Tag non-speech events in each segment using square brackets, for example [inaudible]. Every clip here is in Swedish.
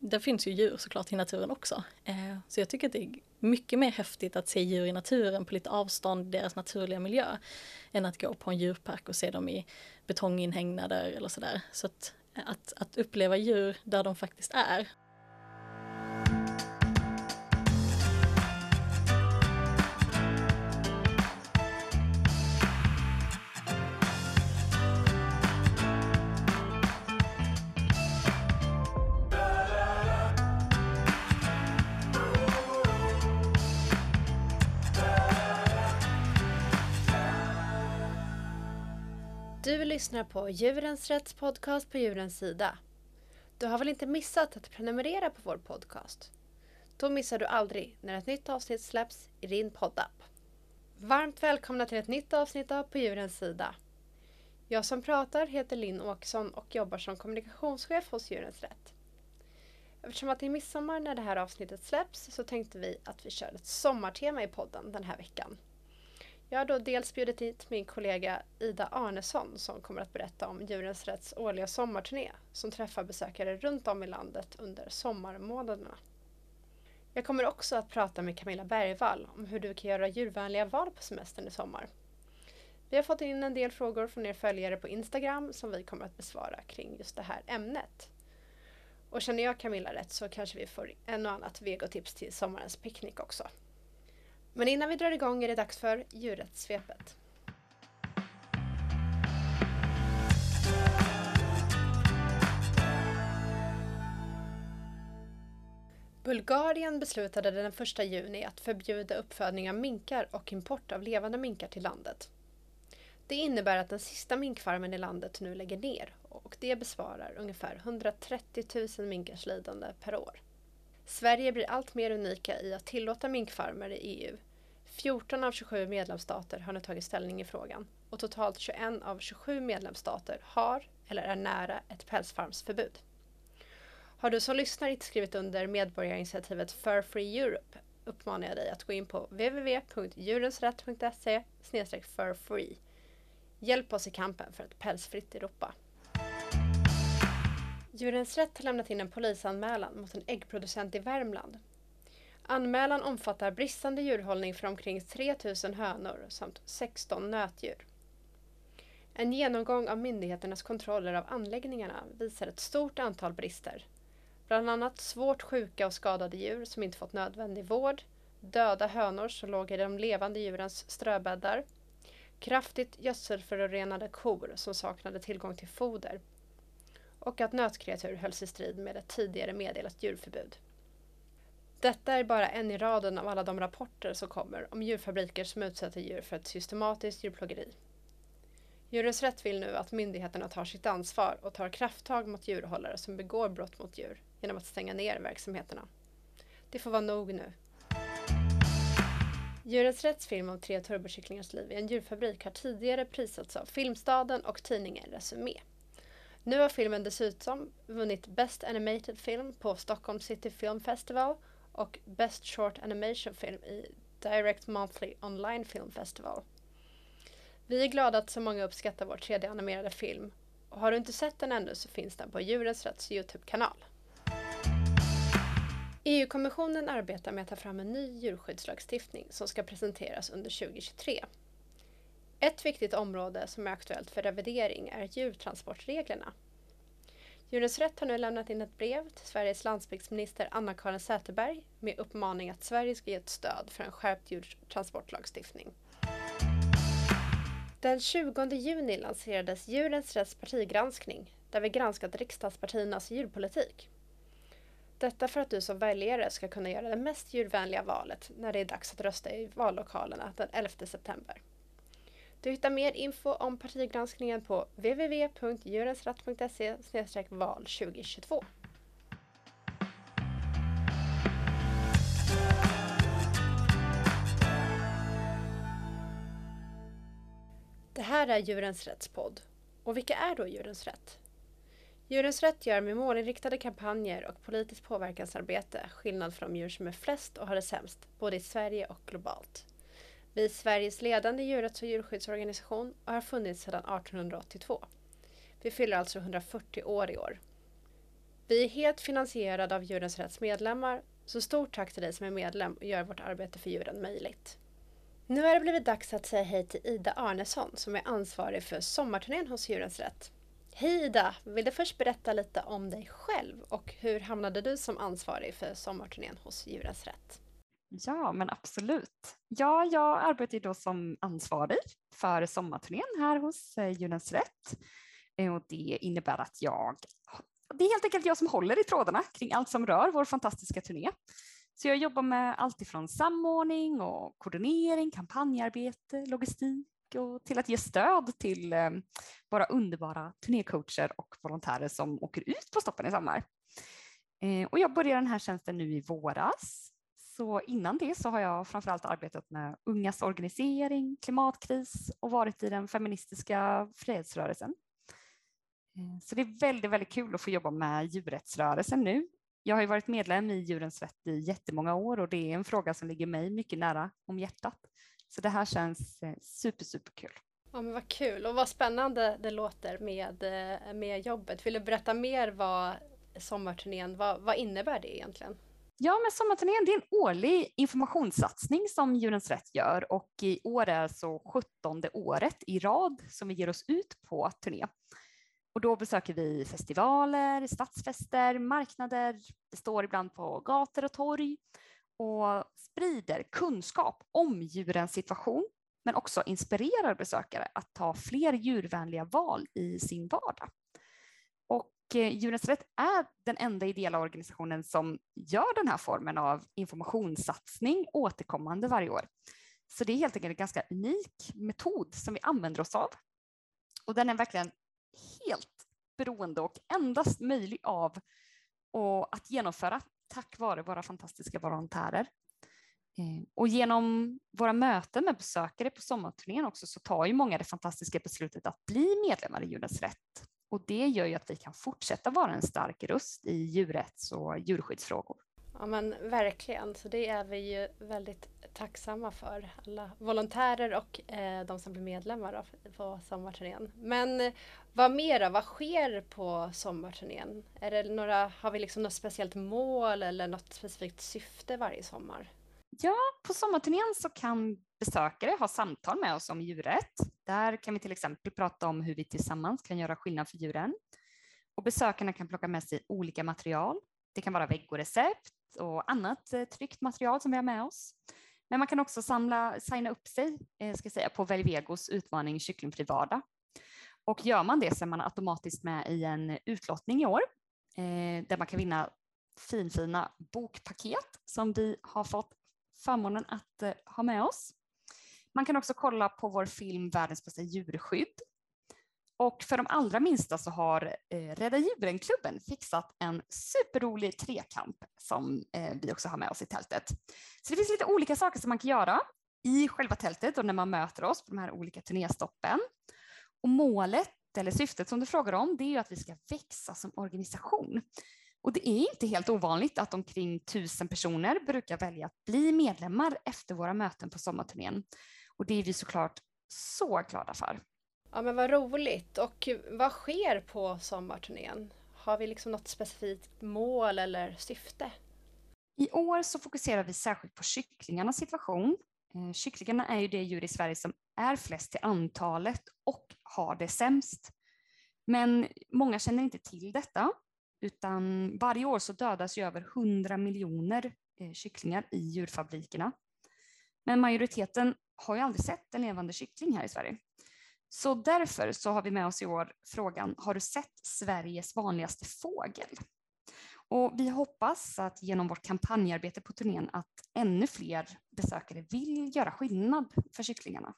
det finns ju djur såklart i naturen också. Eh, så jag tycker att det är mycket mer häftigt att se djur i naturen på lite avstånd, deras naturliga miljö, än att gå på en djurpark och se dem i betonginhägnader eller sådär. Så att, att, att uppleva djur där de faktiskt är lyssnar på Djurens Rätts podcast på Djurens Sida. Du har väl inte missat att prenumerera på vår podcast? Då missar du aldrig när ett nytt avsnitt släpps i din poddapp. Varmt välkomna till ett nytt avsnitt av På Djurens Sida. Jag som pratar heter Linn Åkesson och jobbar som kommunikationschef hos Djurens Rätt. Eftersom att det är midsommar när det här avsnittet släpps så tänkte vi att vi kör ett sommartema i podden den här veckan. Jag har då dels bjudit hit min kollega Ida Arnesson som kommer att berätta om Djurens Rätts årliga sommarturné som träffar besökare runt om i landet under sommarmånaderna. Jag kommer också att prata med Camilla Bergvall om hur du kan göra djurvänliga val på semestern i sommar. Vi har fått in en del frågor från er följare på Instagram som vi kommer att besvara kring just det här ämnet. Och känner jag Camilla rätt så kanske vi får en och annat vegotips till sommarens picknick också. Men innan vi drar igång är det dags för djurrättssvepet. Bulgarien beslutade den 1 juni att förbjuda uppfödning av minkar och import av levande minkar till landet. Det innebär att den sista minkfarmen i landet nu lägger ner och det besvarar ungefär 130 000 minkars lidande per år. Sverige blir allt mer unika i att tillåta minkfarmer i EU. 14 av 27 medlemsstater har nu tagit ställning i frågan och totalt 21 av 27 medlemsstater har eller är nära ett pälsfarmsförbud. Har du som lyssnar inte skrivit under medborgarinitiativet Fur Free Europe uppmanar jag dig att gå in på www.djurensrätt.se furfree. Hjälp oss i kampen för ett pälsfritt Europa. Djurens Rätt har lämnat in en polisanmälan mot en äggproducent i Värmland. Anmälan omfattar bristande djurhållning för omkring 3000 hönor samt 16 nötdjur. En genomgång av myndigheternas kontroller av anläggningarna visar ett stort antal brister. Bland annat svårt sjuka och skadade djur som inte fått nödvändig vård, döda hönor som låg i de levande djurens ströbäddar, kraftigt gödselförorenade kor som saknade tillgång till foder och att nötkreatur hölls i strid med ett tidigare meddelat djurförbud. Detta är bara en i raden av alla de rapporter som kommer om djurfabriker som utsätter djur för ett systematiskt djurplågeri. Djurens Rätt vill nu att myndigheterna tar sitt ansvar och tar krafttag mot djurhållare som begår brott mot djur genom att stänga ner verksamheterna. Det får vara nog nu. Djurens Rätts film om tre turbokycklingars liv i en djurfabrik har tidigare prisats av Filmstaden och tidningen Resumé. Nu har filmen dessutom vunnit Best Animated Film på Stockholm City Film Festival och Best Short Animation Film i Direct Monthly Online Film Festival. Vi är glada att så många uppskattar vår 3D-animerade film och har du inte sett den ännu så finns den på Djurens Rätts Youtube-kanal. EU-kommissionen arbetar med att ta fram en ny djurskyddslagstiftning som ska presenteras under 2023. Ett viktigt område som är aktuellt för revidering är djurtransportreglerna. Djurens Rätt har nu lämnat in ett brev till Sveriges landsbygdsminister Anna-Karin Säterberg med uppmaning att Sverige ska ge ett stöd för en skärpt djurtransportlagstiftning. Den 20 juni lanserades Djurens Rätts partigranskning där vi granskat riksdagspartiernas djurpolitik. Detta för att du som väljare ska kunna göra det mest djurvänliga valet när det är dags att rösta i vallokalerna den 11 september. Du hittar mer info om partigranskningen på www.djurensratt.se val 2022. Det här är Djurens Rättspodd. Och vilka är då Djurens Rätt? Djurens Rätt gör med målinriktade kampanjer och politiskt påverkansarbete skillnad för de djur som är flest och har det sämst, både i Sverige och globalt. Vi är Sveriges ledande djurrätts och djurskyddsorganisation och har funnits sedan 1882. Vi fyller alltså 140 år i år. Vi är helt finansierade av Djurens Rätts medlemmar, så stort tack till dig som är medlem och gör vårt arbete för djuren möjligt. Nu har det blivit dags att säga hej till Ida Arnesson som är ansvarig för sommarturnén hos Djurens Rätt. Hej Ida! Vill du först berätta lite om dig själv och hur hamnade du som ansvarig för sommarturnén hos Djurens Rätt? Ja, men absolut. Ja, jag arbetar då som ansvarig för sommarturnén här hos eh, Djurens Rätt. Eh, och det innebär att jag, det är helt enkelt jag som håller i trådarna kring allt som rör vår fantastiska turné. Så jag jobbar med allt ifrån samordning och koordinering, kampanjarbete, logistik och till att ge stöd till eh, våra underbara turnécoacher och volontärer som åker ut på stoppen i sommar. Eh, och jag började den här tjänsten nu i våras. Så innan det så har jag framförallt arbetat med ungas organisering, klimatkris och varit i den feministiska frihetsrörelsen. Eh, så det är väldigt, väldigt kul att få jobba med djurrättsrörelsen nu. Jag har ju varit medlem i Djurens Rätt i jättemånga år och det är en fråga som ligger mig mycket nära om hjärtat. Så det här känns eh, super, super kul. Ja men vad kul och vad spännande det låter med, eh, med jobbet. Vill du berätta mer vad sommarturnén, vad, vad innebär det egentligen? Ja, men Sommarturnén det är en årlig informationssatsning som Djurens Rätt gör och i år är alltså 17 året i rad som vi ger oss ut på turné. Och då besöker vi festivaler, stadsfester, marknader, Vi står ibland på gator och torg och sprider kunskap om djurens situation men också inspirerar besökare att ta fler djurvänliga val i sin vardag. Och eh, Djurens Rätt är den enda ideella organisationen som gör den här formen av informationssatsning återkommande varje år. Så det är helt enkelt en ganska unik metod som vi använder oss av. Och den är verkligen helt beroende och endast möjlig av och att genomföra tack vare våra fantastiska volontärer. Eh, och genom våra möten med besökare på sommarturnén också så tar ju många det fantastiska beslutet att bli medlemmar i Djurens Rätt. Och det gör ju att vi kan fortsätta vara en stark röst i djurrätts och djurskyddsfrågor. Ja men verkligen, så det är vi ju väldigt tacksamma för. Alla volontärer och eh, de som blir medlemmar på sommarturnén. Men eh, vad mer Vad sker på sommarturnén? Är det några, har vi liksom något speciellt mål eller något specifikt syfte varje sommar? Ja, på sommarturnén så kan besökare ha samtal med oss om djurrätt. Där kan vi till exempel prata om hur vi tillsammans kan göra skillnad för djuren. Och besökarna kan plocka med sig olika material. Det kan vara vegorecept och annat eh, tryckt material som vi har med oss. Men man kan också samla, signa upp sig eh, ska ska säga, på Velvegos utmaning Kycklingfri vardag. Och gör man det så är man automatiskt med i en utlottning i år eh, där man kan vinna finfina bokpaket som vi har fått förmånen att eh, ha med oss. Man kan också kolla på vår film Världens bästa djurskydd. Och för de allra minsta så har eh, Rädda djuren-klubben fixat en superrolig trekamp som eh, vi också har med oss i tältet. Så det finns lite olika saker som man kan göra i själva tältet och när man möter oss på de här olika turnéstoppen. Och målet, eller syftet som du frågar om, det är ju att vi ska växa som organisation. Och det är inte helt ovanligt att omkring tusen personer brukar välja att bli medlemmar efter våra möten på sommarturnén. Och det är vi såklart så glada för. Ja men vad roligt! Och vad sker på sommarturnén? Har vi liksom något specifikt mål eller syfte? I år så fokuserar vi särskilt på kycklingarnas situation. Eh, kycklingarna är ju det djur i Sverige som är flest till antalet och har det sämst. Men många känner inte till detta utan varje år så dödas ju över 100 miljoner eh, kycklingar i djurfabrikerna. Men majoriteten har ju aldrig sett en levande kyckling här i Sverige. Så därför så har vi med oss i år frågan, har du sett Sveriges vanligaste fågel? Och vi hoppas att genom vårt kampanjarbete på turnén att ännu fler besökare vill göra skillnad för kycklingarna.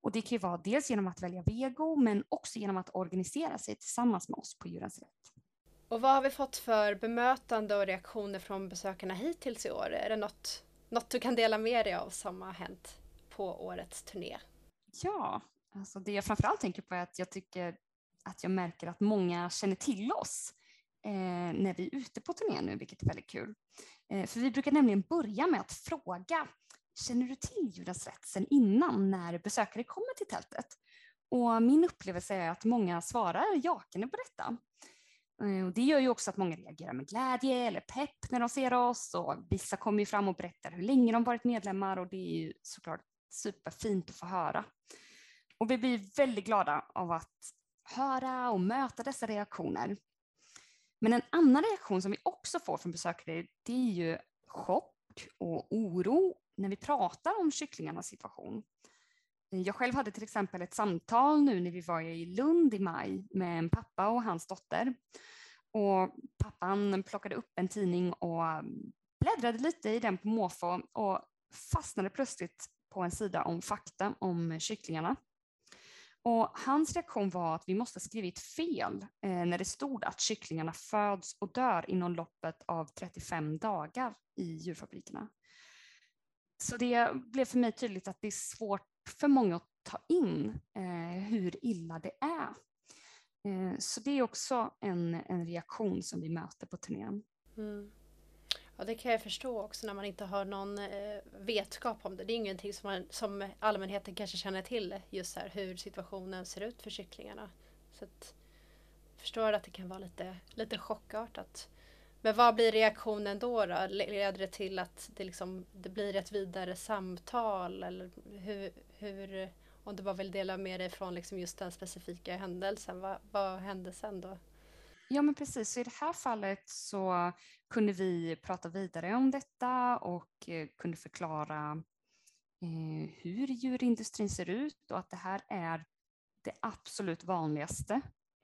Och det kan ju vara dels genom att välja vego men också genom att organisera sig tillsammans med oss på Djurens Rätt. Och vad har vi fått för bemötande och reaktioner från besökarna hittills i år? Är det något, något du kan dela med dig av som har hänt på årets turné? Ja, alltså det jag framförallt tänker på är att jag tycker att jag märker att många känner till oss eh, när vi är ute på turné nu, vilket är väldigt kul. Eh, för vi brukar nämligen börja med att fråga, känner du till Judas Rätt sen innan när besökare kommer till tältet? Och min upplevelse är att många svarar jakande på detta. Eh, och det gör ju också att många reagerar med glädje eller pepp när de ser oss och vissa kommer ju fram och berättar hur länge de varit medlemmar och det är ju såklart superfint att få höra. Och vi blir väldigt glada av att höra och möta dessa reaktioner. Men en annan reaktion som vi också får från besökare det är ju chock och oro när vi pratar om kycklingarnas situation. Jag själv hade till exempel ett samtal nu när vi var i Lund i maj med en pappa och hans dotter. Och pappan plockade upp en tidning och bläddrade lite i den på måfå och fastnade plötsligt på en sida om fakta om kycklingarna. Och hans reaktion var att vi måste ha skrivit fel eh, när det stod att kycklingarna föds och dör inom loppet av 35 dagar i djurfabrikerna. Så det blev för mig tydligt att det är svårt för många att ta in eh, hur illa det är. Eh, så det är också en, en reaktion som vi möter på turnén. Mm. Ja, det kan jag förstå också när man inte har någon eh, vetskap om det. Det är ingenting som, man, som allmänheten kanske känner till just här hur situationen ser ut för kycklingarna. Så att, jag förstår att det kan vara lite, lite chockartat. Men vad blir reaktionen då? då? Leder det till att det, liksom, det blir ett vidare samtal? Eller hur, hur, om du bara vill dela med dig från liksom just den specifika händelsen, vad, vad hände sen då? Ja men precis, så i det här fallet så kunde vi prata vidare om detta och eh, kunde förklara eh, hur djurindustrin ser ut och att det här är det absolut vanligaste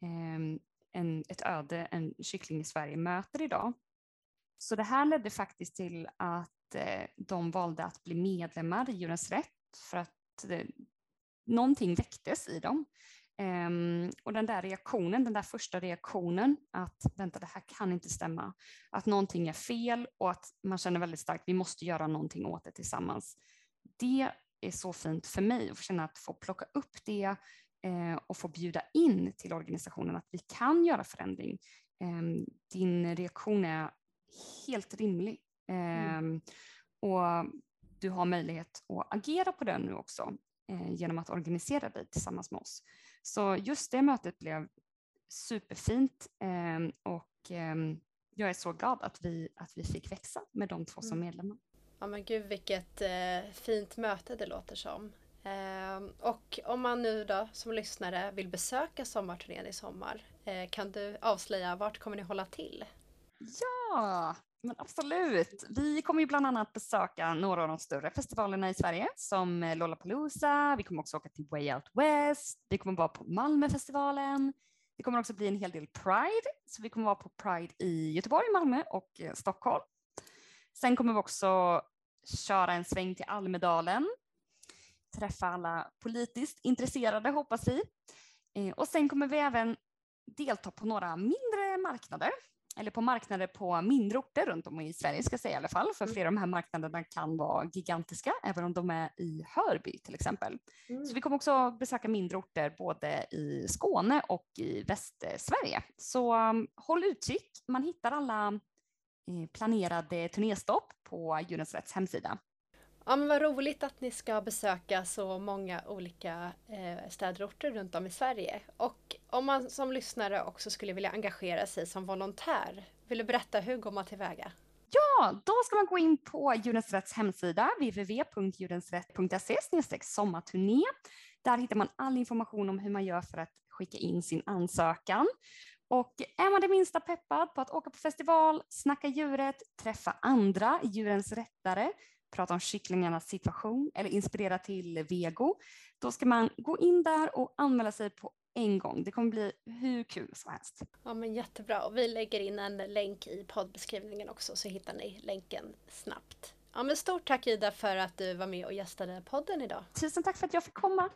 eh, en, ett öde en kyckling i Sverige möter idag. Så det här ledde faktiskt till att eh, de valde att bli medlemmar i Djurens Rätt för att eh, någonting väcktes i dem. Um, och den där reaktionen, den där första reaktionen att vänta det här kan inte stämma, att någonting är fel och att man känner väldigt starkt vi måste göra någonting åt det tillsammans. Det är så fint för mig att få känna att få plocka upp det eh, och få bjuda in till organisationen att vi kan göra förändring. Eh, din reaktion är helt rimlig eh, mm. och du har möjlighet att agera på den nu också eh, genom att organisera dig tillsammans med oss. Så just det mötet blev superfint ehm, och ehm, jag är så glad att vi, att vi fick växa med de två som mm. medlemmar. Ja men gud vilket eh, fint möte det låter som. Eh, och om man nu då som lyssnare vill besöka sommarturnén i sommar, eh, kan du avslöja vart kommer ni hålla till? Ja, men absolut. Vi kommer ju bland annat besöka några av de större festivalerna i Sverige som eh, Lollapalooza. Vi kommer också åka till Way Out West. Vi kommer vara på Malmöfestivalen. Det kommer också bli en hel del Pride, så vi kommer vara på Pride i Göteborg, Malmö och eh, Stockholm. Sen kommer vi också köra en sväng till Almedalen, träffa alla politiskt intresserade hoppas vi. Eh, och sen kommer vi även delta på några mindre marknader eller på marknader på mindre orter runt om i Sverige ska jag säga i alla fall, för mm. flera av de här marknaderna kan vara gigantiska, även om de är i Hörby till exempel. Mm. Så vi kommer också besöka mindre orter både i Skåne och i Västsverige. Så um, håll utkik, man hittar alla eh, planerade turnéstopp på Djurens Rätts hemsida. Ja men vad roligt att ni ska besöka så många olika eh, städer och orter runt om i Sverige. Och om man som lyssnare också skulle vilja engagera sig som volontär, vill du berätta hur går man tillväga? Ja, då ska man gå in på Djurens Rätts hemsida www.djurensrätt.se sommarturné. Där hittar man all information om hur man gör för att skicka in sin ansökan. Och är man det minsta peppad på att åka på festival, snacka djuret, träffa andra djurens rättare, prata om kycklingarnas situation eller inspirera till vego, då ska man gå in där och anmäla sig på en gång. Det kommer bli hur kul som helst. Ja men jättebra och vi lägger in en länk i poddbeskrivningen också så hittar ni länken snabbt. Ja men stort tack Ida för att du var med och gästade podden idag. Tusen tack för att jag fick komma.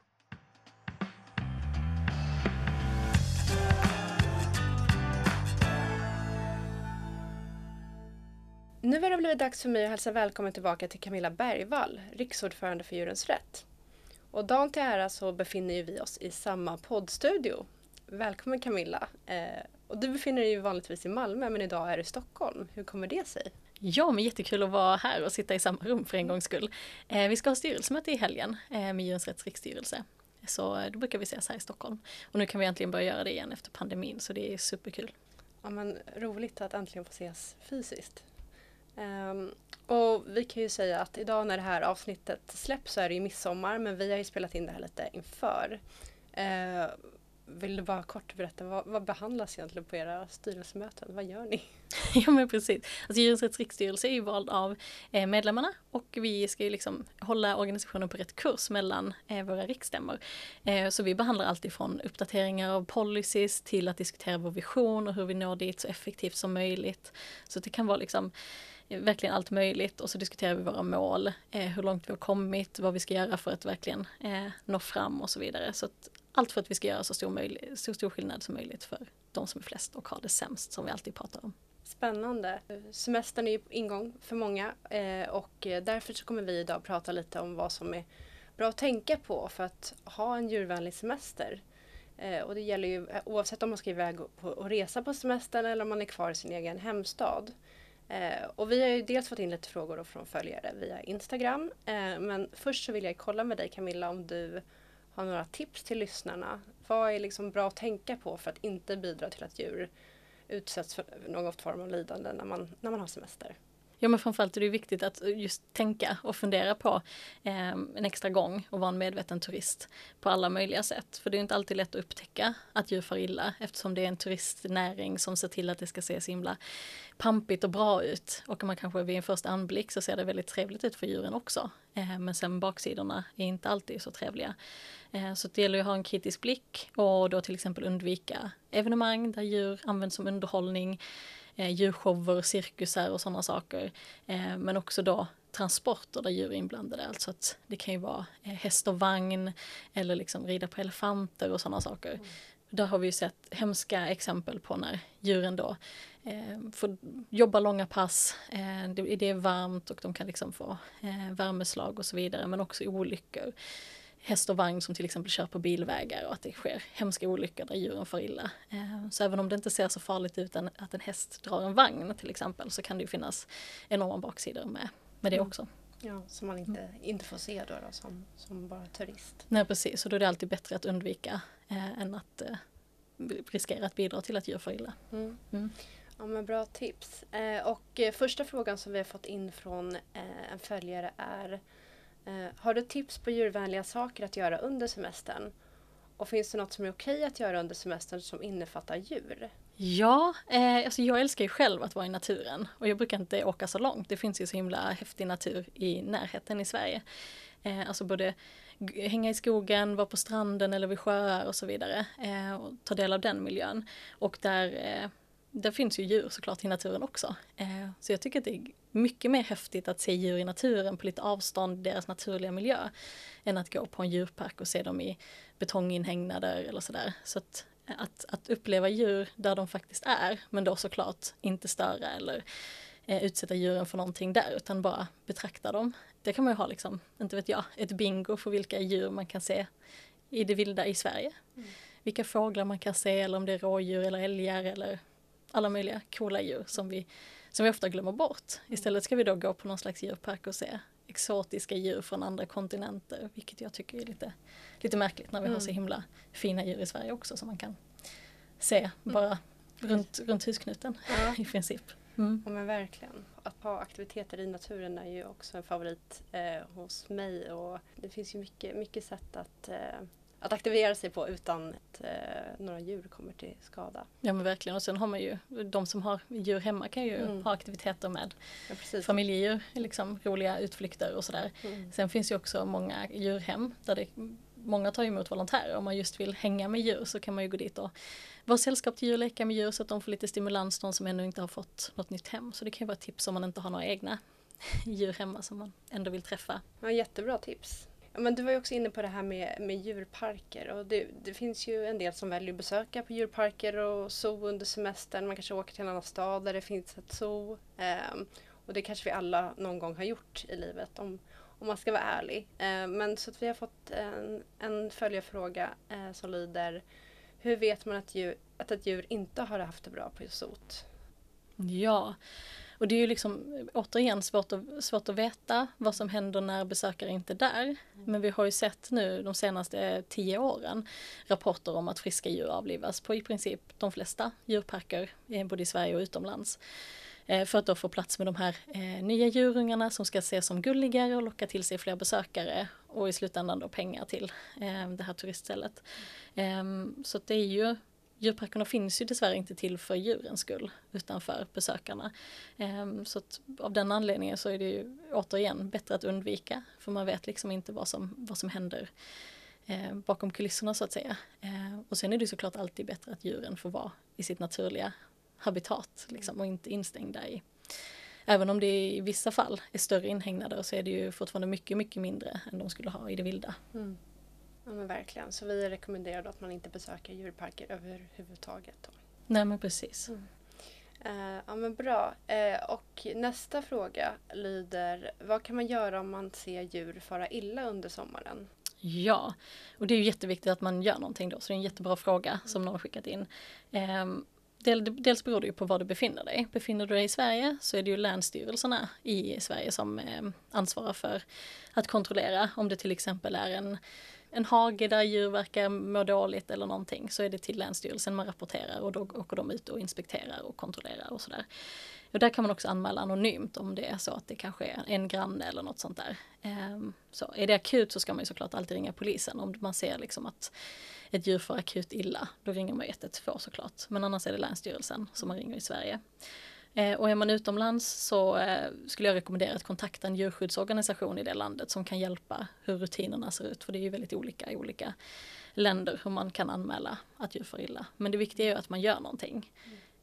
Nu har det blivit dags för mig att hälsa välkommen tillbaka till Camilla Bergvall, riksordförande för Djurens Rätt. Och dagen till ära så befinner vi oss i samma poddstudio. Välkommen Camilla! Eh, och du befinner dig ju vanligtvis i Malmö men idag är du i Stockholm. Hur kommer det sig? Ja, men jättekul att vara här och sitta i samma rum för en gångs skull. Eh, vi ska ha styrelsemöte i helgen eh, med Djurens Rätts riksstyrelse. Så då brukar vi ses här i Stockholm. Och nu kan vi äntligen börja göra det igen efter pandemin så det är superkul. Ja, men roligt att äntligen få ses fysiskt. Um, och vi kan ju säga att idag när det här avsnittet släpps så är det ju midsommar men vi har ju spelat in det här lite inför. Uh, vill du bara kort berätta, vad, vad, behandlas egentligen på era styrelsemöten? Vad gör ni? [laughs] [laughs] Ja men precis. Alltså Djurens riksstyrelse är ju vald av eh, medlemmarna och vi ska ju liksom hålla organisationen på rätt kurs mellan eh, våra riksstämmor. Eh, så vi behandlar allt ifrån uppdateringar av policies till att diskutera vår vision och hur vi når dit så effektivt som möjligt. Så det kan vara liksom verkligen allt möjligt och så diskuterar vi våra mål, eh, hur långt vi har kommit, vad vi ska göra för att verkligen eh, nå fram och så vidare. Så att allt för att vi ska göra så stor, möjlig, så stor skillnad som möjligt för de som är flest och har det sämst som vi alltid pratar om. Spännande. Semestern är ju ingång för många eh, och eh, därför så kommer vi idag prata lite om vad som är bra att tänka på för att ha en djurvänlig semester. Eh, och det gäller ju oavsett om man ska iväg och resa på semestern eller om man är kvar i sin egen hemstad. Eh, och vi har ju dels fått in lite frågor från följare via Instagram. Eh, men först så vill jag kolla med dig Camilla om du har några tips till lyssnarna. Vad är liksom bra att tänka på för att inte bidra till att djur utsätts för någon form av lidande när man, när man har semester? Ja men framförallt är det viktigt att just tänka och fundera på eh, en extra gång och vara en medveten turist på alla möjliga sätt. För det är inte alltid lätt att upptäcka att djur far illa eftersom det är en turistnäring som ser till att det ska se så himla pampigt och bra ut. Och man kanske vid en första anblick så ser det väldigt trevligt ut för djuren också. Eh, men sen baksidorna är inte alltid så trevliga. Eh, så det gäller att ha en kritisk blick och då till exempel undvika evenemang där djur används som underhållning eh, djurshower, cirkusar och sådana saker. Eh, men också då transporter där djur är inblandade. Alltså att det kan ju vara eh, häst och vagn eller liksom rida på elefanter och sådana saker. Mm. Där har vi ju sett hemska exempel på när djuren då eh, får jobba långa pass, eh, det, det, är varmt och de kan liksom få eh, värmeslag och så vidare men också olyckor häst och vagn som till exempel kör på bilvägar och att det sker hemska olyckor där djuren far illa. Eh, så även om det inte ser så farligt ut att en häst drar en vagn till exempel så kan det ju finnas enorma baksidor med, med det mm. också. Ja, som man inte, inte får se då, då som, som bara turist. Nej precis, och då är det alltid bättre att undvika eh, än att eh, riskera att bidra till att djur far illa. Mm. Mm. Ja men bra tips. Eh, och eh, första frågan som vi har fått in från eh, en följare är Eh, har du tips på djurvänliga saker att göra under semestern? Och finns det något som är okej att göra under semestern som innefattar djur? Ja, eh, alltså jag älskar ju själv att vara i naturen och jag brukar inte åka så långt. Det finns ju så himla häftig natur i närheten i Sverige. Eh, alltså både hänga i skogen, vara på stranden eller vid sjöar och så vidare eh, och ta del av den miljön. Och där eh, det finns ju djur såklart i naturen också. Eh, så jag tycker att det är mycket mer häftigt att se djur i naturen på lite avstånd, deras naturliga miljö, än att gå på en djurpark och se dem i betonginhägnader eller sådär. Så att, att, att uppleva djur där de faktiskt är, men då såklart inte störa eller eh, utsätta djuren för någonting där, utan bara betrakta dem. Det kan man ju ha liksom, inte vet jag, ett bingo för vilka djur man kan se i det vilda i Sverige. Mm. Vilka fåglar man kan se eller om det är rådjur eller älgar eller alla möjliga coola djur som vi, som vi ofta glömmer bort. Istället ska vi då gå på någon slags djurpark och se exotiska djur från andra kontinenter, vilket jag tycker är lite, lite märkligt när vi mm. har så mm. himla fina djur i Sverige också som man kan se mm. bara mm. runt, runt husknuten ja. [laughs] i princip. Mm. Ja men verkligen. Att ha aktiviteter i naturen är ju också en favorit eh, hos mig och det finns ju mycket, mycket sätt att eh, att aktivera sig på utan att eh, några djur kommer till skada. Ja men verkligen och sen har man ju de som har djur hemma kan ju mm. ha aktiviteter med ja, familjedjur, liksom roliga utflykter och sådär. Mm. Sen finns ju också många djurhem där det, många tar emot volontärer. Om man just vill hänga med djur så kan man ju gå dit och vara sällskap till djur, leka med djur så att de får lite stimulans, de som ännu inte har fått något nytt hem. Så det kan ju vara ett tips om man inte har några egna [laughs] djur hemma som man ändå vill träffa. Ja, jättebra tips. Men du var ju också inne på det här med, med djurparker och det, det finns ju en del som väljer att besöka på djurparker och zoo under semestern. Man kanske åker till en annan stad där det finns ett zoo. Eh, och det kanske vi alla någon gång har gjort i livet om, om man ska vara ärlig. Eh, men så att vi har fått en, en följarfråga eh, som lyder Hur vet man att, djur, att ett djur inte har haft det bra på zoot? Ja, och det är ju liksom återigen svårt att, svårt att veta vad som händer när besökare inte är där. Men vi har ju sett nu de senaste tio åren rapporter om att friska djur avlivas på i princip de flesta djurparker, eh, både i Sverige och utomlands. Eh, för att då få plats med de här eh, nya djurungarna som ska ses som gulligare och locka till sig fler besökare och i slutändan då pengar till eh, det här turiststället. Ehm, så det är ju Djurparkerna finns ju dessvärre inte till för djurens skull utan för besökarna. Ehm, så av den anledningen så är det ju återigen bättre att undvika för man vet liksom inte vad som, vad som händer bakom kulisserna så att säga. och sen är det såklart alltid bättre att djuren får vara i sitt naturliga habitat liksom, och inte instängda i. Även om det i vissa fall är större inhägnader så är det ju fortfarande mycket, mycket mindre än de skulle ha i det vilda. Mm. Ja men verkligen, så vi rekommenderar att man inte besöker djurparker överhuvudtaget. Då. Nej men precis. Mm. Uh, ja men bra. Uh, och nästa fråga lyder, vad kan man göra om man ser djur fara illa under sommaren? Ja, och det är ju jätteviktigt att man gör någonting då, så det är en jättebra fråga som någon har skickat in. Um, dels beror det ju på var du befinner dig. Befinner du dig i Sverige så är det ju länsstyrelserna i Sverige som eh, ansvarar för att kontrollera om det till exempel är en, en hage där djur verkar må dåligt eller någonting så är det till Länsstyrelsen man rapporterar och då åker de ut och inspekterar och kontrollerar och sådär. Och där kan man också anmäla anonymt om det är så att det kanske är en granne eller något sånt där. Ehm, så är det akut så ska man ju såklart alltid ringa polisen om man ser liksom att ett djur får akut illa. Då ringer man 112 såklart. Men annars är det Länsstyrelsen som man ringer i Sverige. Eh, och är man utomlands så eh, skulle jag rekommendera att kontakta en djurskyddsorganisation i det landet som kan hjälpa hur rutinerna ser ut. För det är ju väldigt olika i olika länder hur man kan anmäla att djur får illa. Men det viktiga är ju att man gör någonting.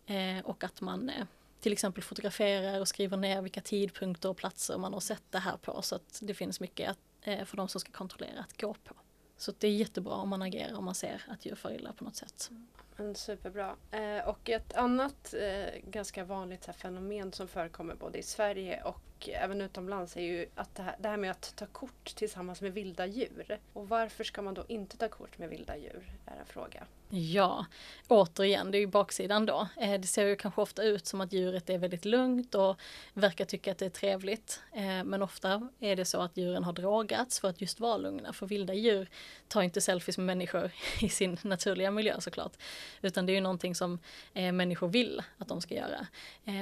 Eh, och att man till exempel fotograferar och skriver ner vilka tidpunkter och platser man har sett det här på så att det finns mycket för de som ska kontrollera att gå på. Så det är jättebra om man agerar om man ser att djur far illa på något sätt. Men superbra. Eh, och ett annat eh, ganska vanligt här, fenomen som förekommer både i Sverige och även utomlands är ju att det här, det här med att ta kort tillsammans med vilda djur. Och varför ska man då inte ta kort med vilda djur? Är en fråga. Ja, återigen, det är ju baksidan då. Eh, det ser ju kanske ofta ut som att djuret är väldigt lugnt och verkar tycka att det är trevligt. Eh, men ofta är det så att djuren har drogats för att just vara lugna. För vilda djur tar inte selfies med människor [laughs] i sin naturliga miljö såklart. Utan det är ju någonting som eh, människor vill att de ska göra.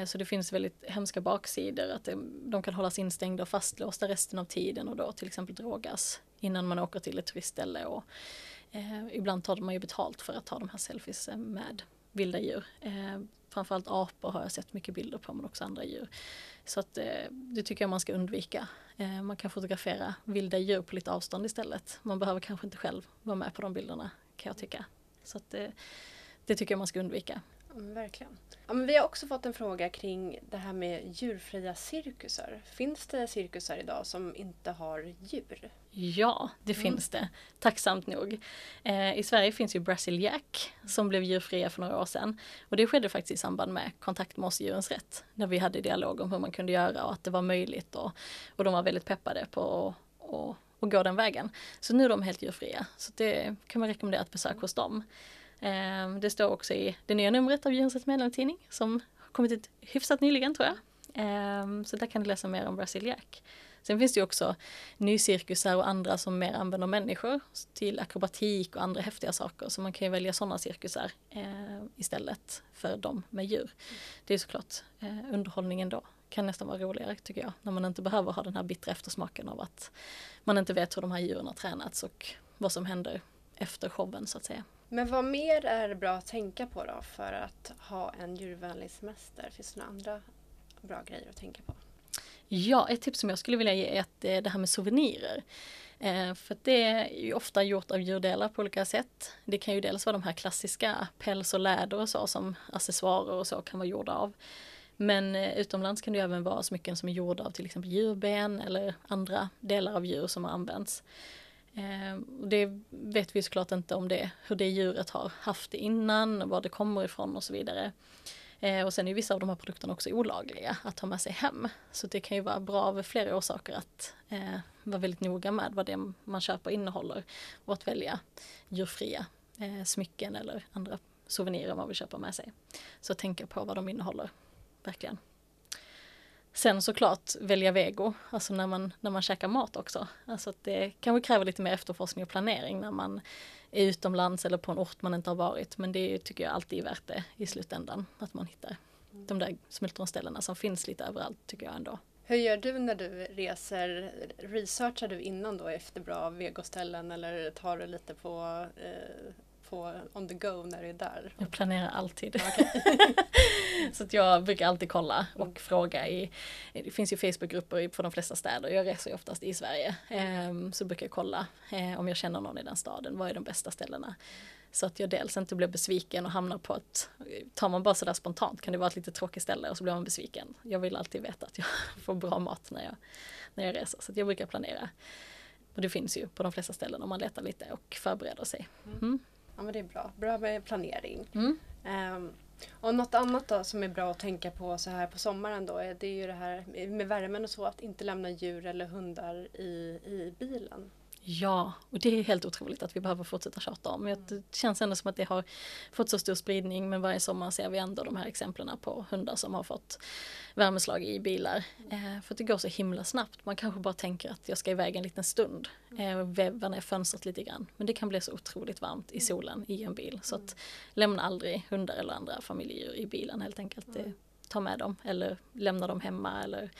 Så det finns väldigt hemska baksidor. Att de kan hållas instängda och fastlåsta resten av tiden och då till exempel drogas innan man åker till ett turistställe. Och, Eh, ibland tar man ju betalt för att ta de här selfies eh, med vilda djur. Eh, framförallt apor har jag sett mycket bilder på men också andra djur. Så att, eh, det tycker jag man ska undvika. Eh, man kan fotografera vilda djur på lite avstånd istället. Man behöver kanske inte själv vara med på de bilderna kan jag tycka. Så att, eh, det tycker jag man ska undvika. Ja, verkligen. Ja, men vi har också fått en fråga kring det här med djurfria cirkusar. Finns det cirkusar idag som inte har djur? Ja, det mm. finns det. Tacksamt nog. Eh, I Sverige finns ju Brazil Jack som blev djurfria för några år sedan. Och det skedde faktiskt i samband med kontakt med oss Djurens Rätt. När vi hade dialog om hur man kunde göra och att det var möjligt. Och, och de var väldigt peppade på att och gå den vägen. Så nu är de helt djurfria. Så det kan man rekommendera ett besök hos dem. Ehm, det står också i det nya numret av Djurens medlemstidning som har kommit ut hyfsat nyligen tror jag. Ehm, så där kan du läsa mer om Brasiliak. Sen finns det ju också nycirkusar och andra som mer använder människor till akrobatik och andra häftiga saker. Så man kan ju välja sådana cirkusar eh, istället för de med djur. Det är såklart eh, underhållningen då kan nästan vara roligare tycker jag. När man inte behöver ha den här bittra eftersmaken av att man inte vet hur de här djuren har tränats och vad som händer efter showen så att säga. Men vad mer är det bra att tänka på då för att ha en djurvänlig semester? Finns det några andra bra grejer att tänka på? Ja, ett tips som jag skulle vilja ge är att eh, det här med souvenirer. Eh, för det är ju ofta gjort av djurdelar på olika sätt. Det kan ju dels vara de här klassiska päls och läder och så som accessoarer och så kan vara gjorda av. Men eh, utomlands kan det även vara smycken som är gjorda av till exempel djurben eller andra delar av djur som har använts. Eh, det vet vi såklart inte om det, hur det djuret har haft det innan, var det kommer ifrån och så vidare. Eh, och sen är vissa av de här produkterna också olagliga att ta med sig hem. Så det kan ju vara bra av flera orsaker att eh, vara väldigt noga med vad det man köper innehåller och att välja djurfria eh, smycken eller andra souvenirer man vill köpa med sig. Så tänka på vad de innehåller, verkligen. Sen såklart välja vego, alltså när man, när man käkar mat också. Alltså att det kanske kräver lite mer efterforskning och planering när man är utomlands eller på en ort man inte har varit. Men det tycker jag alltid är värt det i slutändan, att man hittar de där smultronställena som finns lite överallt tycker jag ändå. Hur gör du när du reser? Researchar du innan då efter bra vegoställen eller tar du lite på, eh, på on the go när du är där? Jag planerar alltid. [laughs] så att jag brukar alltid kolla och mm. fråga i, det finns ju Facebookgrupper på de flesta städer, jag reser ju oftast i Sverige. Um, så brukar jag kolla eh, om jag känner någon i den staden, vad är de bästa ställena? Så att jag dels inte blir besviken och hamnar på att, tar man bara sådär spontant kan det vara ett lite tråkigt ställe och så blir man besviken. Jag vill alltid veta att jag [laughs] får bra mat när jag, när jag reser, så att jag brukar planera. Och det finns ju på de flesta ställen om man letar lite och förbereder sig. Mm. Ja men det är bra, bra med planering. Mm. Um, och något annat då som är bra att tänka på så här på sommaren då, det är ju det här med värmen och så, att inte lämna djur eller hundar i, i bilen. Ja, och det är helt otroligt att vi behöver fortsätta tjata om. Det känns ändå som att det har fått så stor spridning men varje sommar ser vi ändå de här exemplen på hundar som har fått värmeslag i bilar. Eh, för det går så himla snabbt. Man kanske bara tänker att jag ska iväg en liten stund eh, och väva ner fönstret lite grann. Men det kan bli så otroligt varmt i solen i en bil. Så att lämna aldrig hundar eller andra familjedjur i bilen helt enkelt. Det, ta med dem eller lämna dem hemma eller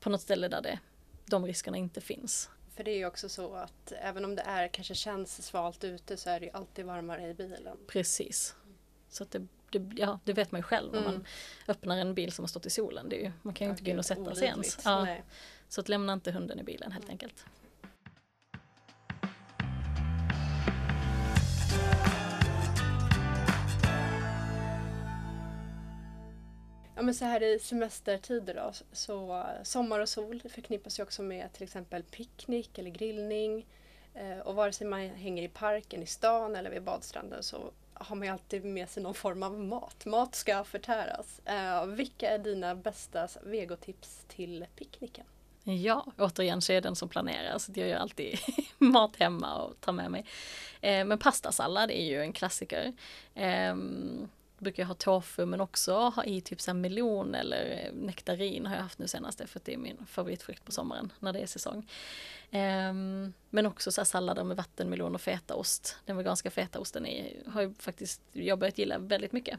på något ställe där det, de riskerna inte finns. För det är ju också så att även om det är kanske känns svalt ute så är det ju alltid varmare i bilen. Precis. Så att det, det, ja, det vet man ju själv när mm. man öppnar en bil som har stått i solen. Det är ju, man kan ju inte gå in och sätta sig ens. Ja. Så att lämna inte hunden i bilen helt enkelt. Ja men så här i semestertider då, så sommar och sol förknippas ju också med till exempel picknick eller grillning. Eh, och vare sig man hänger i parken, i stan eller vid badstranden så har man ju alltid med sig någon form av mat. Mat ska förtäras. Eh, vilka är dina bästa vegotips till picknicken? Ja, återigen så är jag den som planerar så jag gör alltid [laughs] mat hemma och tar med mig. Eh, men pastasallad är ju en klassiker. Ehm, Eh, brukar jag ha tofu men också ha i typ så melon eller nektarin har jag haft nu senaste för det är min favoritfrukt på sommaren när det är säsong. Um, men också så sallader med vattenmelon och fetaost. Den veganska fetaosten är, har ju faktiskt jag börjat gilla väldigt mycket.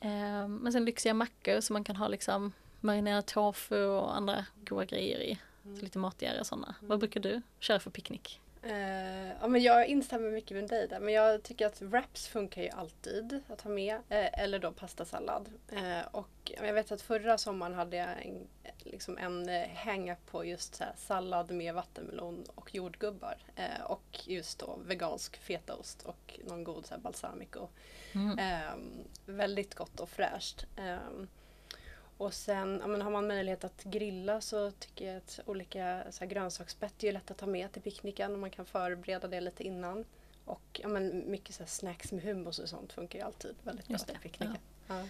Um, men sen lyxiga mackor som man kan ha liksom marinerad tofu och andra goda grejer i. Så lite matigare sådana. Vad brukar du köra för picknick? Uh, ja, men jag instämmer mycket med dig där. Men jag tycker att wraps funkar ju alltid att ha med. Uh, eller då pastasallad. Uh, och jag vet att förra sommaren hade jag en, liksom en hänga på just så sallad med vattenmelon och jordgubbar. och just då vegansk fetaost och någon god så balsamico. Mm. Ehm, väldigt gott och fräscht. Och sen ja, men har man möjlighet att grilla så tycker jag att olika så här, grönsaksbett är lätt att ta med till picknicken och man kan förbereda det lite innan. Och ja, men mycket så snacks med hummus och sånt funkar ju alltid väldigt bra till picknicken. Ja.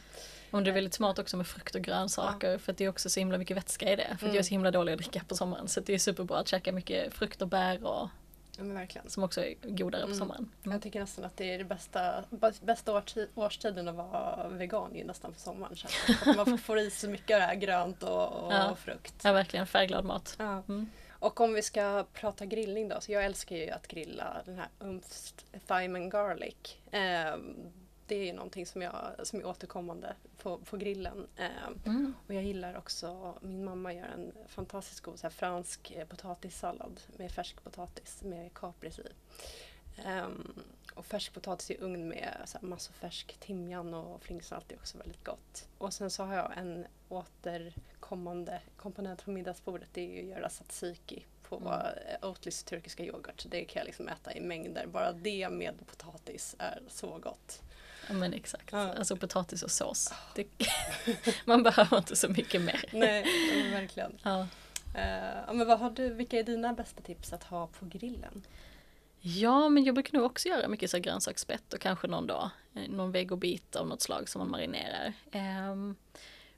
Och det är väldigt smart också med frukt och grönsaker ja. för att det är också så himla mycket vätska i det. För mm. jag är så himla dålig att dricka på sommaren så det är superbra att käka mycket frukt och bär och Ja, men verkligen. Som också är godare på mm. sommaren. Mm. Jag tycker nästan att det är det bästa, bästa årstiden att vara vegan ju nästan på sommaren. Att man får i sig mycket av det här grönt och, och ja. frukt. Ja verkligen, färgglad mat. Ja. Mm. Och om vi ska prata grillning då, så jag älskar ju att grilla den här umst thyme and garlic. Eh, det är ju någonting som, jag, som är återkommande på, på grillen. Eh, mm. Och jag gillar också, min mamma gör en fantastiskt god så här, fransk eh, potatissallad med färsk potatis med kapris i. Um, och färsk potatis i ugn med så här, massa färsk timjan och flingsalt är också väldigt gott. Och sen så har jag en återkommande komponent på middagsbordet. Det är ju att göra tzatziki på mm. Eh, Oatlys turkiska yoghurt. Det kan jag liksom äta i mängder. Bara det med potatis är så gott. Ja men exakt, ja. alltså potatis och sås. Det, [laughs] man behöver inte så mycket mer. Nej, verkligen. Ja. Uh, men vad har du, vilka är dina bästa tips att ha på grillen? Ja, men jag brukar nog också göra mycket så grönsaksspett och kanske någon dag eh, någon vegobit av något slag som man marinerar. Um,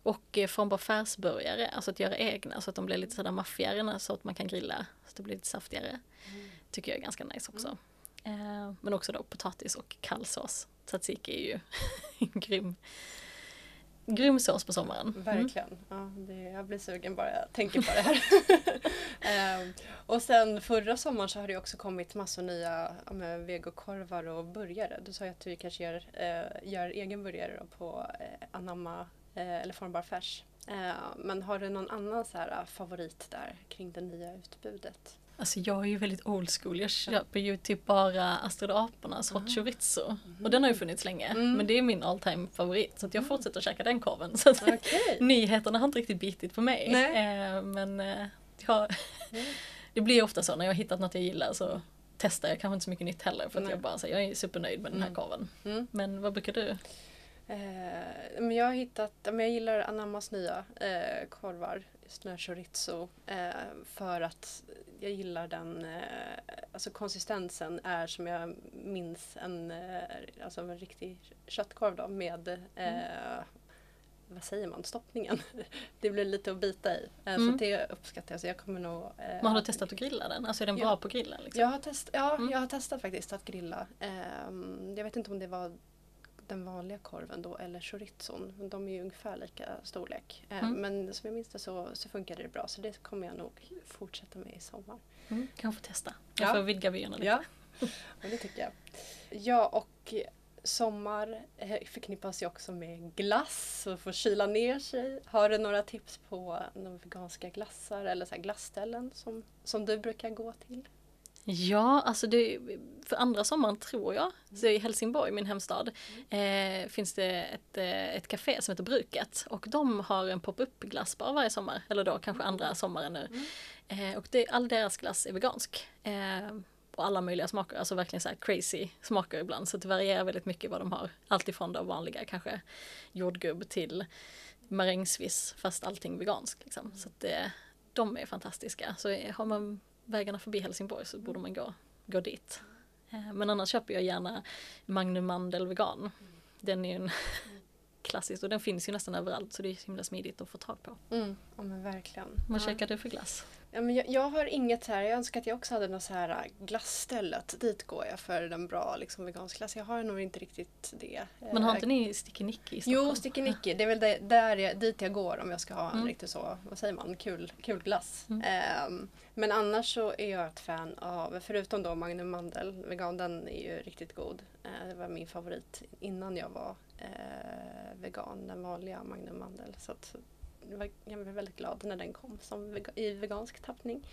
och från bara färsburgare, alltså att göra egna så att de blir lite sådär maffigare så att man kan grilla så att det blir lite saftigare. Mm. Tycker jag är ganska nice också. Mm. Uh, men också då potatis och kall sås tzatziki är ju [laughs] grym. grym sås på sommaren. Mm. Verkligen. Ja, det, jag blir sugen bara jag tänker på det här. [laughs] Ehm, och sen förra sommaren så har det också kommit massor nya ja, vegokorvar och burgare. Du sa ju att du kanske gör, eh, gör egen burgare på eh, Anamma eh, eller Formbar Färs. Eh, men har du någon annan så här, favorit där kring det nya utbudet? Alltså jag är ju väldigt old school. Jag köper ju typ bara Astrid apornas hot chorizo. Och den har ju funnits länge. Mm. Men det är min all time favorit. Så att jag fortsätter käka den korven. [laughs] Så att Okej. nyheterna har inte riktigt bitit på mig. Eh, men eh, jag, [laughs] det blir ofta så när jag har hittat något jag gillar så testar jag kanske inte så mycket nytt heller. För att Nej. jag bara säger jag är supernöjd med den här Mm. korven. Mm. Men vad brukar du? Eh, men jag har hittat, men jag gillar Anammas nya eh, korvar, här chorizo. Eh, för att jag gillar den, eh, alltså konsistensen är som jag minns en, eh, alltså en riktig köttkorv då med, eh, vad säger man, stoppningen. [laughs] det blir lite att bita i. Eh, Mm. Så det uppskattar jag. Så jag kommer nog... Eh, Men har du testat att grilla den? Alltså är den bra Ja. på grillen? Liksom? jag har, test, ja, Mm. jag har testat faktiskt att grilla. Ehm, jag vet inte om det var den vanliga korven då eller chorizon. De är ju ungefär lika storlek. Ehm, Mm. Men som jag minns det så, så funkade det bra så det kommer jag nog fortsätta med i sommar. Mm, kanske testa. Jag Ja. får vidga vyerna lite. Ja, [laughs] och det tycker jag. Ja, och sommar eh, förknippas ju också med glass och få kyla ner sig. Har du några tips på några veganska glassar eller så glassställen som, som du brukar gå till? Ja, alltså det, för andra sommaren tror jag, så i Helsingborg, min hemstad, eh, finns det ett, eh, ett café som heter Bruket och de har en pop-up glassbar varje sommar, eller då kanske andra sommaren nu. Eh, och det, all deras glass är vegansk. Eh, och alla möjliga smaker, alltså verkligen så här crazy smaker ibland, så det varierar väldigt mycket vad de har. Allt ifrån då vanliga kanske jordgubb till marängsviss, fast allting veganskt. Liksom. Så att det, de är fantastiska. Så eh, har man vägarna förbi Helsingborg så borde man gå, gå dit. Eh, Men annars köper jag gärna Magnum Mandel Vegan. Den är ju en [laughs] klassisk och den finns ju nästan överallt så det är himla smidigt att få tag på. Mm. Ja men verkligen. Vad Ja. käkar du för glass? Ja, men jag, jag har inget så här, jag önskar att jag också hade något så här äh, glassstället. Dit går jag för den bra liksom, vegansk glass. Jag har nog inte riktigt det. Men har Eh, inte ni Sticky Nicky i Stockholm? Jo, Sticky Nicky. Det är väl det, där jag, dit jag går om jag ska ha en Mm. riktigt så, vad säger man, kul, kul glass. Mm. Ehm, men annars så är jag ett fan av, förutom då Magnum Mandel, vegan, den är ju riktigt god. Eh, det var min favorit innan jag var eh, vegan, den vanliga Magnum Mandel. Så att, var- jag blev väldigt glad när den kom som i vegansk tappning.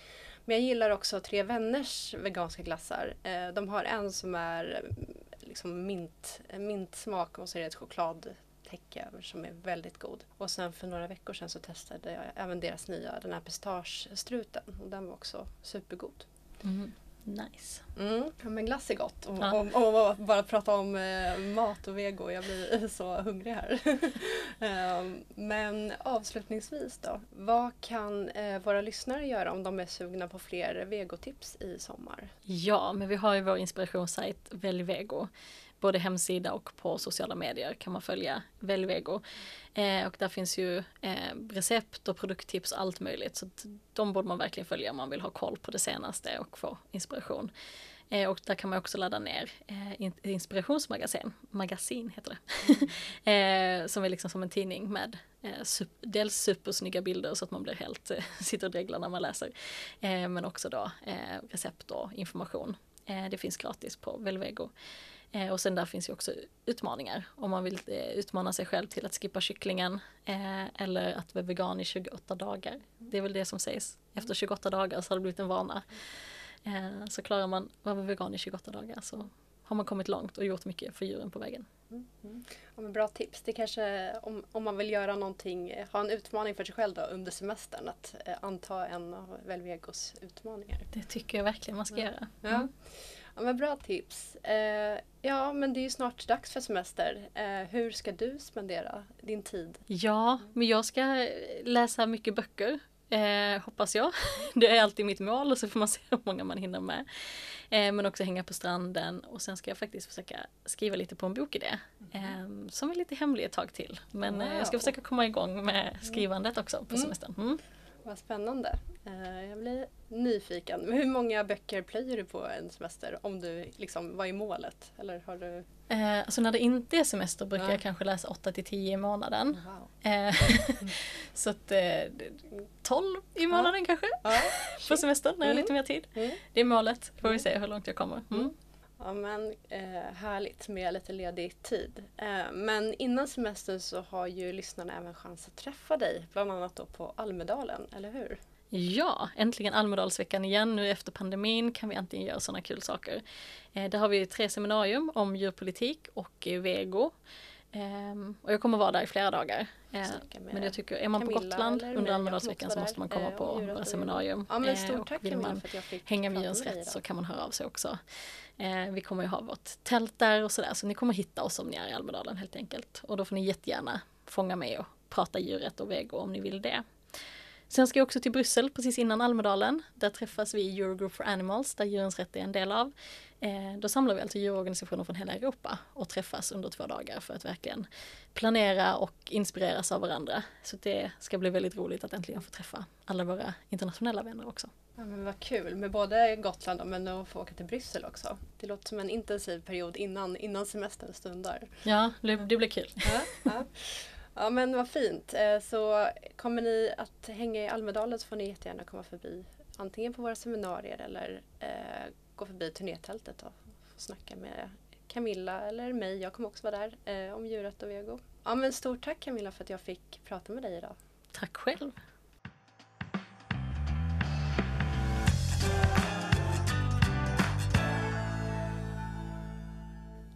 Men jag gillar också Tre Vänners veganska glassar. Eh, de har en som är mm, liksom mint, eh, mintsmak och så är det ett chokladtäcke över som är väldigt god. Och sen för några veckor sedan så testade jag även deras nya, den här pistagestruten. Och den var också supergod. Mm. Nice. Mm. Ja, men glass är gott. Och, Ja. och, och, och bara prata om eh, mat och vego, jag blir [laughs] så hungrig här. [laughs] Ehm, men avslutningsvis då, vad kan eh, våra lyssnare göra om de är sugna på fler vegotips i sommar? Ja, men vi har ju vår inspirationssajt Välj Vego. Både hemsida och på sociala medier kan man följa Velvego. Eh, och där finns ju eh, recept och produkttips och allt möjligt. Så de borde man verkligen följa om man vill ha koll på det senaste och få inspiration. Eh, och där kan man också ladda ner eh, inspirationsmagasin, magasin heter det. [laughs] eh, som är liksom som en tidning med eh, sup- dels supersnygga bilder så att man blir helt, eh, [laughs] sitter och dreglar när man läser. Eh, men också då eh, recept och information. Eh, det finns gratis på Velvego. Eh, och sen där finns ju också utmaningar. Om man vill eh, utmana sig själv till att skippa kycklingen eh, eller att vara vegan i 28 dagar. Det är väl det som sägs. Efter 28 dagar så har det blivit en vana. Eh, så klarar man att vara vegan i 28 dagar så har man kommit långt och gjort mycket för djuren på vägen. Ja, men bra tips. Det kanske om, om man vill göra någonting, ha en utmaning för sig själv då under semestern att eh, anta en av Velvegos utmaningar. Det tycker jag verkligen man ska göra. Ja. Ja, men bra tips. Eh, ja, men det är ju snart dags för semester. Eh, hur ska du spendera din tid? Ja, men jag ska läsa mycket böcker. Eh, hoppas jag. [laughs] Det är alltid mitt mål och så får man [laughs] se hur många man hinner med. Eh, men också hänga på stranden och sen ska jag faktiskt försöka skriva lite på en bokidé. Eh, som är lite hemlig ett tag till. Men eh, jag ska Wow. försöka komma igång med skrivandet också på Mm. semestern. Mm. Vad spännande. Eh, jag blir nyfiken. Hur många böcker plöjer du på en semester? Om du liksom, vad är målet? Eller har du Eh, alltså när det inte är semester brukar Ja. jag kanske läsa 8 till 10 i månaden. Wow. Eh, [laughs] så att eh, 12 i månaden kanske Ja, på semestern när jag har Mm. lite mer tid. Mm. Det är målet, får vi se hur långt jag kommer. Mm. Ja men eh, härligt med lite ledig tid. Eh, men innan semestern så har ju lyssnarna även chans att träffa dig, bland annat då på Almedalen, eller hur? Ja, äntligen Almedalsveckan igen. Nu efter pandemin kan vi äntligen göra sådana kul saker. Eh, där har vi tre seminarium om djurpolitik och vego. Ehm, och jag kommer vara där i flera dagar. Eh, men jag tycker, är man på Camilla Gotland eller mig, under Almedalsveckan så måste man komma på eh, djuret våra seminarium. Ja men Eh, stort och tack vill Camilla man för att jag fick hänga med prata djurens med dig rätt så kan man höra av sig också. Eh, vi kommer ju ha vårt tält där och sådär så ni kommer hitta oss om ni är i Almedalen helt enkelt. Och då får ni jättegärna fånga med och prata djuret och vego om ni vill det. Sen ska jag också till Bryssel precis innan Almedalen. Där träffas vi i Eurogroup for Animals där djurens rätt är en del av. Eh, då samlar vi alltså djurorganisationer från hela Europa och träffas under två dagar för att verkligen planera och inspireras av varandra. Så det ska bli väldigt roligt att äntligen få träffa alla våra internationella vänner också. Ja, men vad kul med både Gotland och men att få åka till Bryssel också. Det låter som en intensiv period innan, innan semestern stundar. Ja, det, det blir kul. Ja, ja. ja men vad fint. Eh, Så kommer ni att hänga i Almedalen så får ni jättegärna komma förbi antingen på våra seminarier eller eh, gå förbi turnétältet och få snacka med Camilla eller mig. Jag kommer också vara där eh, om djuret och vego. Ja men stort tack Camilla för att jag fick prata med dig idag. Tack själv.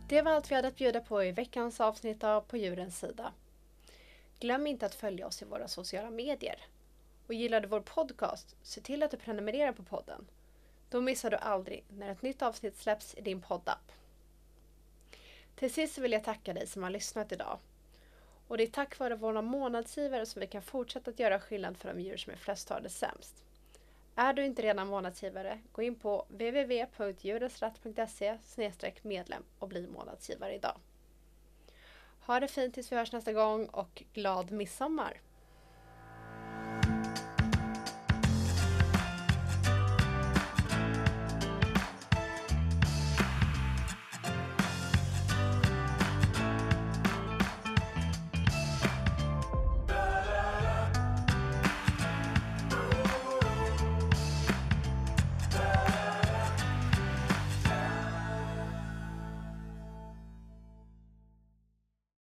Det var allt vi hade att bjuda på i veckans avsnitt av På djurens sida. Glöm inte att följa oss i våra sociala medier. Och gillar du vår podcast, se till att du prenumererar på podden. Då missar du aldrig när ett nytt avsnitt släpps i din poddapp. Till sist vill jag tacka dig som har lyssnat idag. Och det är tack vare våra månadsgivare som vi kan fortsätta att göra skillnad för de djur som är flest har det sämst. Är du inte redan månadsgivare, gå in på www.djurensratt.se medlem och bli månadsgivare idag. Ha det fint tills vi hörs nästa gång och glad midsommar!